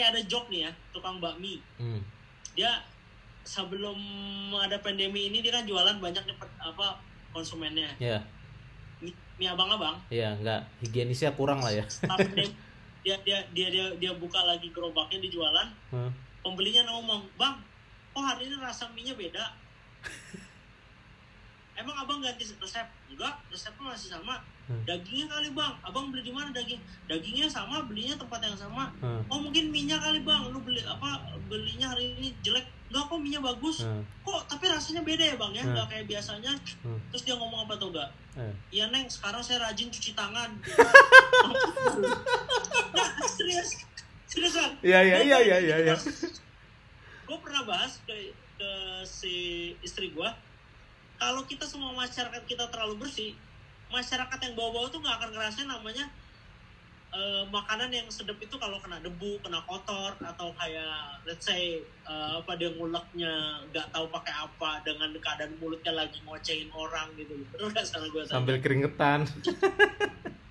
kayak ada joke nih ya tukang bakmi Hmm. dia sebelum ada pandemi ini dia kan jualan banyak nih pe- apa konsumennya Ya, mie, mie abang-abang ya nggak higienisnya kurang lah ya. dia, dia dia dia dia buka lagi gerobaknya di jualan Hmm. pembelinya ngomong bang kok hari ini rasa mie nya beda emang abang ganti resep? Enggak resepnya masih sama. Hmm. dagingnya kali bang. Abang beli di mana daging? Dagingnya sama belinya tempat yang sama. Hmm. oh mungkin minyak kali bang. Lu beli apa belinya hari ini jelek. Enggak kok minyak bagus. Hmm. kok tapi rasanya beda ya bang ya? Hmm. nggak kayak biasanya. Hmm. terus dia ngomong apa tuh enggak? Iya neng sekarang saya rajin cuci tangan. Nah, serius. Seriusan? Iya iya iya iya iya. iya. gue pernah bahas ke ke si istri gue kalau kita semua masyarakat kita terlalu bersih masyarakat yang bawa-bawa tuh nggak akan ngerasain namanya eh, makanan yang sedap itu kalau kena debu kena kotor atau kayak let's say eh, apa dia nguleknya nggak tahu pakai apa dengan keadaan mulutnya lagi ngocehin orang gitu bener nggak salah gue Sambil keringetan.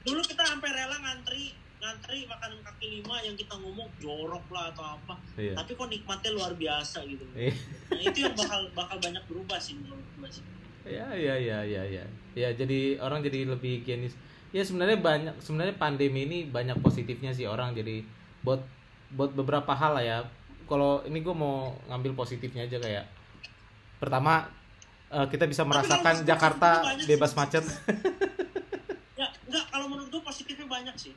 dulu kita sampai rela ngantri ngantri makanan kaki lima yang kita ngomong jorok lah atau apa Iya. tapi kok nikmatnya luar biasa gitu Iya. nah, itu yang bakal bakal banyak berubah sih menurut gue sih Ya ya ya ya ya. Ya jadi orang jadi lebih higienis. Ya sebenarnya banyak sebenarnya pandemi ini banyak positifnya sih orang jadi buat buat beberapa hal lah ya. Kalau ini gue mau ngambil positifnya aja kayak pertama eh, kita bisa merasakan Jakarta bebas sih. macet. ya enggak kalau menurut gue positifnya banyak sih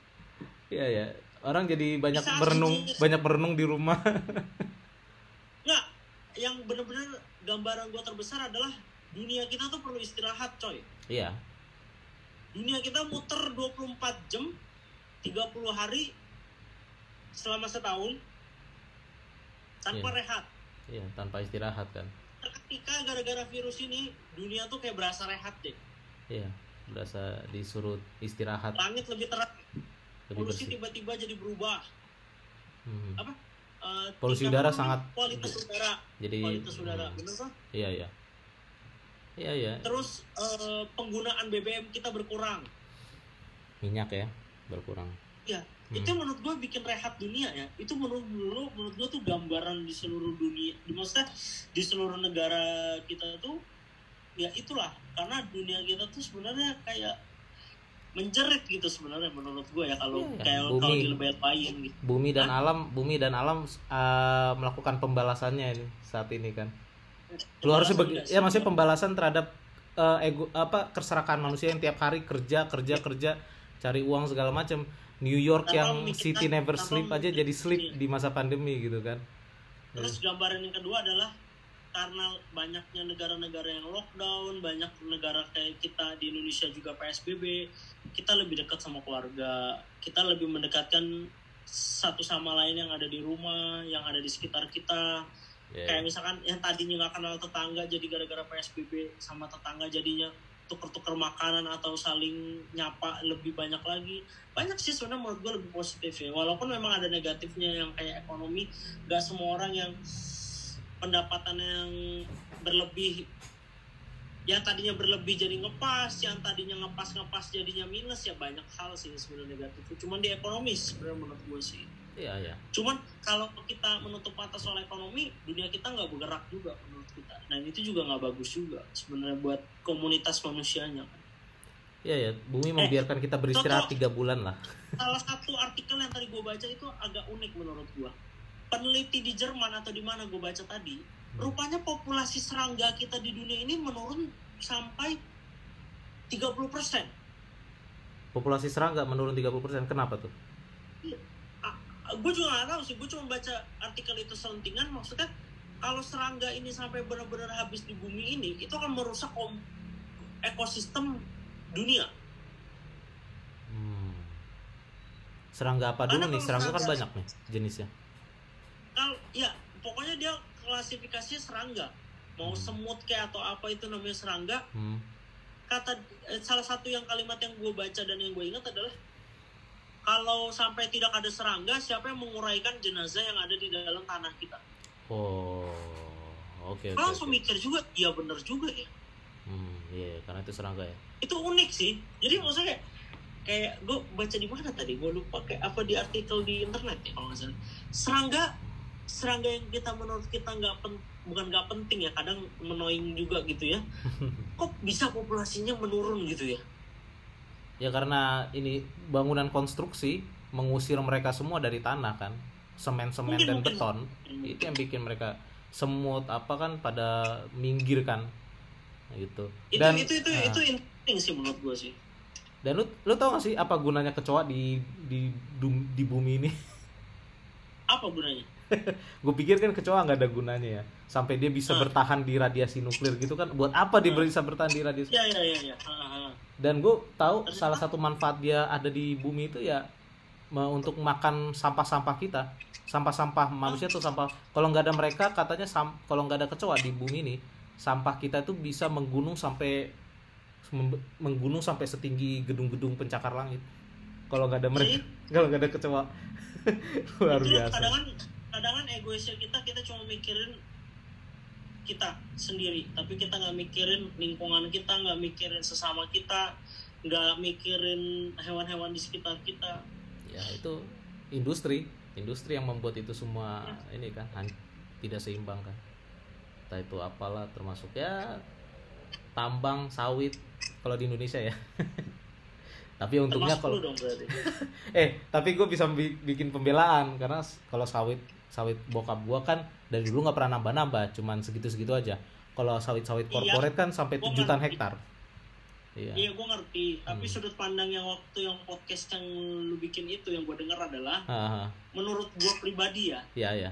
Iya ya. Orang jadi banyak Bisa berenung sih. banyak berenung di rumah. enggak yang bener-bener gambaran gue terbesar adalah dunia kita tuh perlu istirahat coy Iya. dunia kita muter 24 jam 30 hari selama setahun tanpa Iya. rehat Iya, tanpa istirahat kan. ketika gara-gara virus ini dunia tuh kayak berasa rehat deh Iya, berasa disuruh istirahat langit lebih terang lebih polusi tiba-tiba jadi berubah Hmm. apa eh, Polusi udara sangat- kualitas udara Jadi kualitas udara hmm, bener kan Iya, iya. Iya, iya. terus eh, penggunaan BBM kita berkurang Minyak ya berkurang. ya Hmm. itu menurut gue bikin rehat dunia ya itu menurut dulu menurut gue tuh gambaran di seluruh dunia di maksudnya di seluruh negara kita tuh ya itulah karena dunia kita tuh sebenarnya kayak menjerit gitu sebenarnya menurut gue ya kalau Iya, kayak bumi. kalau dilebay-lebayin gitu Bumi dan alam, bumi dan alam uh, melakukan pembalasannya ini saat ini kan. Lu harusnya bagi, Pembalasan ya maksudnya pembalasan terhadap uh, ego apa keserakahan manusia yang tiap hari kerja kerja kerja cari uang segala macam. New York Tanpa yang city never tanpa sleep aja jadi sleep memikirkan- di masa pandemi gitu kan. Terus gambaran yang kedua adalah karena banyaknya negara-negara yang lockdown, banyak negara kayak kita di Indonesia juga PSBB, kita lebih dekat sama keluarga, kita lebih mendekatkan satu sama lain yang ada di rumah, yang ada di sekitar kita. Ya, Kayak misalkan yang tadinya nggak kenal tetangga jadi gara-gara PSBB sama tetangga jadinya tuker-tuker makanan atau saling nyapa lebih banyak lagi. Banyak sih sebenarnya menurut gue lebih positif ya. Walaupun memang ada negatifnya yang kayak ekonomi gak semua orang yang pendapatan yang berlebih yang tadinya berlebih jadi ngepas yang tadinya ngepas ngepas jadinya minus ya banyak hal sih sebenarnya negatif cuman di ekonomi sebenarnya menurut gue sih Iya, iya. cuman kalau kita menutup mata soal ekonomi dunia kita nggak bergerak juga menurut kita dan itu juga nggak bagus juga sebenarnya buat komunitas manusianya kan Iya, ya. Bumi membiarkan kita beristirahat tiga bulan lah. salah satu artikel yang tadi gue baca itu agak unik menurut gue peneliti di Jerman atau di mana gue baca tadi rupanya populasi serangga kita di dunia ini menurun sampai 30% Populasi serangga menurun 30%. Kenapa tuh? gue juga nggak tahu sih gue cuma baca artikel itu selentingan maksudnya kalau serangga ini sampai benar-benar habis di bumi ini itu akan merusak kom- ekosistem dunia Hmm. Serangga apa dulu Karena nih? Serangga kan banyak nih jenisnya. Ya pokoknya dia klasifikasinya serangga mau Hmm. semut kayak atau apa itu namanya serangga Hmm. kata eh, salah satu yang kalimat yang gue baca dan yang gue ingat adalah kalau sampai tidak ada serangga siapa yang menguraikan jenazah yang ada di dalam tanah kita Oh, oke oke. Kalau langsung oke. mikir juga iya bener juga ya Hmm, iya, karena itu serangga ya. itu unik sih jadi maksudnya kayak kayak gue baca di mana tadi gue lupa kayak apa di artikel di internet ya kalau nggak salah serangga serangga yang kita menurut kita nggak pen, bukan nggak penting ya kadang menoing juga gitu ya. Kok bisa populasinya menurun gitu ya? Ya karena ini bangunan konstruksi mengusir mereka semua dari tanah kan. Semen-semen Mungkin, dan mungkin. beton. Itu yang bikin mereka semut apa kan pada minggir kan. Gitu. Itu dan itu itu nah, itu penting sih menurut gue sih. Dan lu lu tau gak sih apa gunanya kecoa di di di bumi ini? Apa gunanya gue pikir kan kecoa nggak ada gunanya ya. Sampai dia bisa Hmm. bertahan di radiasi nuklir gitu kan buat apa dia Hmm. bisa bertahan di radiasi ya Ha, ha, ha. dan gue tahu salah satu manfaat dia ada di bumi itu ya untuk makan sampah-sampah kita. Sampah-sampah manusia tuh sampah. Kalau nggak ada mereka katanya sam- kalau nggak ada kecoa di bumi ini sampah kita tuh bisa menggunung sampai menggunung sampai setinggi gedung-gedung pencakar langit. Kalau nggak ada mereka kalau nggak ada kecoa. Luar biasa. kadang kadang egoisnya kita kita cuma mikirin kita sendiri. Tapi kita nggak mikirin lingkungan kita nggak mikirin sesama kita nggak mikirin hewan-hewan di sekitar kita. Ya itu industri. Industri yang membuat itu semua ini kan tidak seimbang kan. Entah itu apalah termasuk ya tambang sawit kalau di Indonesia ya. Tapi untungnya kalau eh tapi gue bisa bi- bikin pembelaan karena kalau sawit sawit bokap gua kan dari dulu nggak pernah nambah-nambah cuman segitu-segitu aja kalau sawit-sawit Iya. korporat kan sampai Gua 7 jutaan ngerti. hektar iya iya gue ngerti tapi Hmm. sudut pandang yang waktu yang podcast yang lu bikin itu yang gue denger adalah Ah, ah. menurut gue pribadi ya iya iya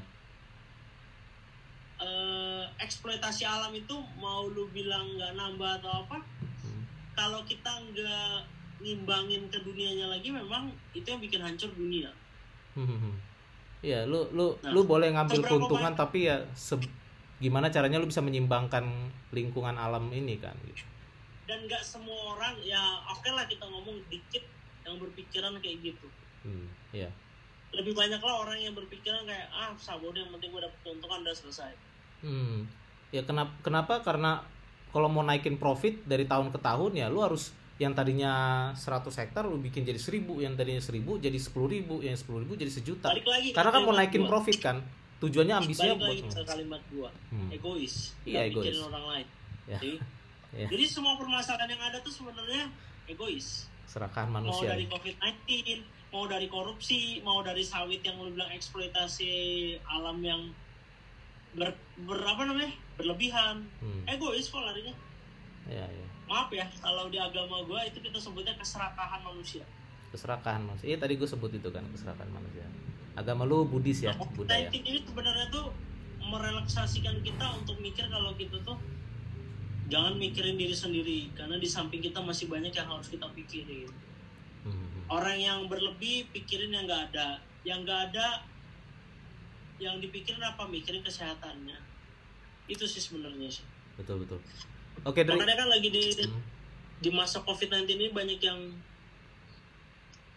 eh, eksploitasi alam itu mau lu bilang nggak nambah atau apa Hmm. kalau kita nggak ngimbangin ke dunianya lagi memang itu yang bikin hancur dunia Hmm. Iya, lu lu Nah, lu boleh ngambil keuntungan tapi ya se- gimana caranya lu bisa menyimbangkan lingkungan alam ini kan gitu. dan nggak semua orang ya oke lah kita ngomong dikit yang berpikiran kayak gitu Hmm, iya. lebih banyak lah orang yang berpikiran kayak ah sabun yang penting gue dapet keuntungan udah selesai Hmm. Ya kenapa kenapa? Karena kalau mau naikin profit dari tahun ke tahun ya lu harus yang tadinya 100 hektar lu bikin jadi 1000, yang tadinya 1000 jadi 10.000, yang 10.000 jadi sejuta. balik lagi Karena kan mau naikin gua. profit kan. Tujuannya ambisinya balik lagi buat ke kalimat gua Hmm. egois Iya, egois. orang lain Ya. Jadi, Ya. jadi semua permasalahan yang ada tuh sebenarnya egois serakahan mau manusia. dari covid-19 mau dari korupsi mau dari sawit yang lu bilang eksploitasi alam yang ber, ber- apa namanya berlebihan Hmm. egois kok larinya Iya, iya. Maaf ya kalau di agama gua itu kita sebutnya keserakahan manusia Keserakahan manusia. Iya tadi gue sebut itu kan keserakahan manusia. Agama lu Buddhis ya, Nah, budaya. COVID-19 ini sebenarnya tuh merelaksasikan kita untuk mikir kalau kita tuh jangan mikirin diri sendiri karena di samping kita masih banyak yang harus kita pikirin Hmm. orang yang berlebih pikirin yang nggak ada yang nggak ada yang dipikirin apa mikirin kesehatannya itu sih sebenarnya sih Betul betul. Oke dari. makanya kan lagi di Hmm. di masa covid-19 ini banyak yang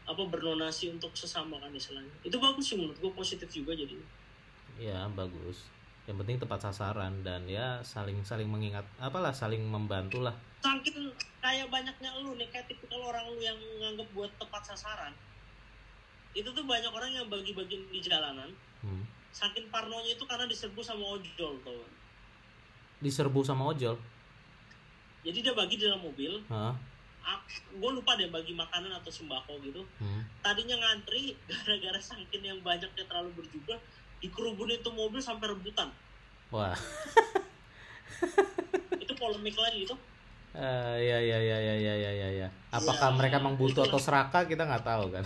apa berdonasi untuk sesama kan istilahnya itu bagus sih menurut gue positif juga jadi Ya bagus. Yang penting tepat sasaran dan ya saling saling mengingat apalah saling membantu lah. saking kayak banyaknya lu nih kayak tipikal orang lu yang nganggep buat tepat sasaran itu tuh banyak orang yang bagi-bagi di jalanan Hmm. saking parnonya itu karena diserbu sama ojol tuh Diserbu sama ojol. Jadi dia bagi di dalam mobil Hah? gue lupa deh bagi makanan atau sembako gitu Hmm. tadinya ngantri gara-gara saking yang banyaknya terlalu berjubel dikerubunin itu mobil sampai rebutan Wah. itu polemik lagi itu Eh, ya ya ya ya ya ya ya ya. Apakah Ya, mereka emang butuh atau serakah kita nggak tahu kan.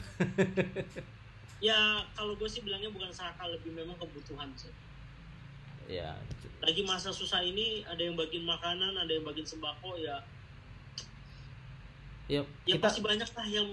ya kalau gue sih bilangnya bukan serakah lebih memang kebutuhan sih ya. lagi masa susah ini ada yang bagiin makanan ada yang bagiin sembako ya Ya ya kita pasti banyak lah yang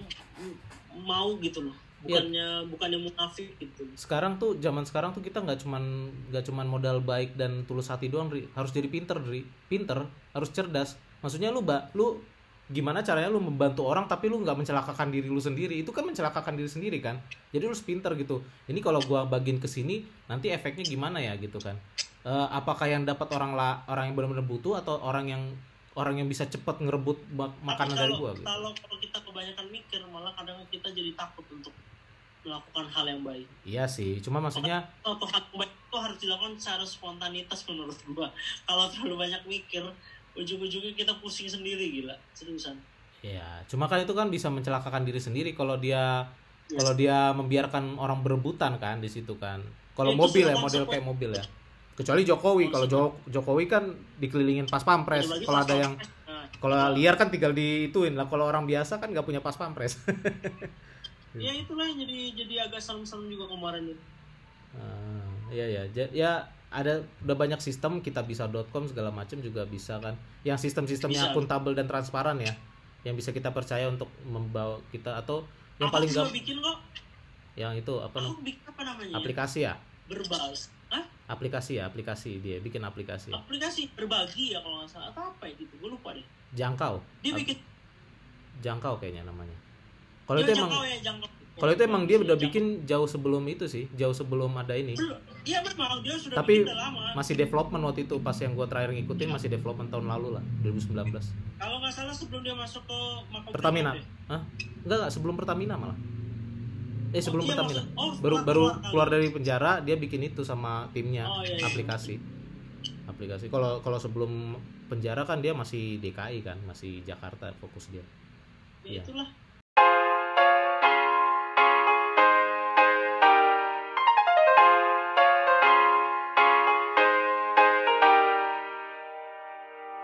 mau gitu loh Iya. bukannya bukannya munafik gitu sekarang tuh zaman sekarang tuh kita nggak cuman nggak cuman modal baik dan tulus hati doang Ri. harus jadi pinter Ri. pinter harus cerdas maksudnya lu mbak lu gimana caranya lu membantu orang tapi lu nggak mencelakakan diri lu sendiri itu kan mencelakakan diri sendiri kan jadi lu harus pinter gitu ini kalau gua bagiin ke sini nanti efeknya gimana ya gitu kan Eh, apakah yang dapat orang la orang yang benar-benar butuh atau orang yang orang yang bisa cepat ngerebut makanan dari kalau- gua gitu. Kalau kalau kita kebanyakan mikir malah kadang kita jadi takut untuk melakukan hal yang baik. Iya sih, cuma maksudnya Suatu hal yang baik itu harus dilakukan secara spontanitas menurut gua. Kalau terlalu banyak mikir, ujung-ujungnya kita pusing sendiri gila. Seriusan. ya, cuma kan itu kan bisa mencelakakan diri sendiri kalau dia Yes. kalau dia membiarkan orang berebutan kan di situ kan. Kalau Ya, mobil ya, model kayak mobil ya. Kecuali Jokowi, kalau Jo- Jokowi kan dikelilingin pas pampres. Kalau ada yang Nah, kalau liar kan tinggal diituin lah. Kalau orang biasa kan nggak punya pas pampres. ya itulah jadi jadi agak serem-serem juga kemarin itu. Ah, iya ya. Ja- Ya ada udah banyak sistem kita bisa.com segala macam juga bisa kan. Yang sistem-sistemnya akuntabel dan transparan ya. Yang bisa kita percaya untuk membawa kita atau yang Aku paling gampang bikin kok. yang itu apa Aku bikin apa namanya? ya? Aplikasi ya? Berbahas. Hah? Aplikasi ya, aplikasi dia bikin aplikasi. Aplikasi berbagi ya kalau nggak salah. Atau apa ya gitu? Gue lupa deh. Jangkau. Dia bikin. Jangkau kayaknya namanya. Kalau itu emang jangkau ya, jangkau. Kalau itu emang dia udah bikin jauh sebelum itu sih, jauh sebelum ada ini. Iya memang dia sudah Tapi udah lama. masih development waktu itu pas yang gua terakhir ngikutin masih development tahun lalu lah 2019 Kalau nggak salah sebelum dia masuk ke Mako Pertamina. Hah? enggak enggak sebelum Pertamina malah eh sebelum iya, Pertamina maksud- oh, baru setelah baru keluar keluar dari penjara dia bikin itu sama timnya Oh, iya, iya. aplikasi aplikasi kalau kalau sebelum penjara kan dia masih DKI kan masih Jakarta fokus dia Ya, Iya. itulah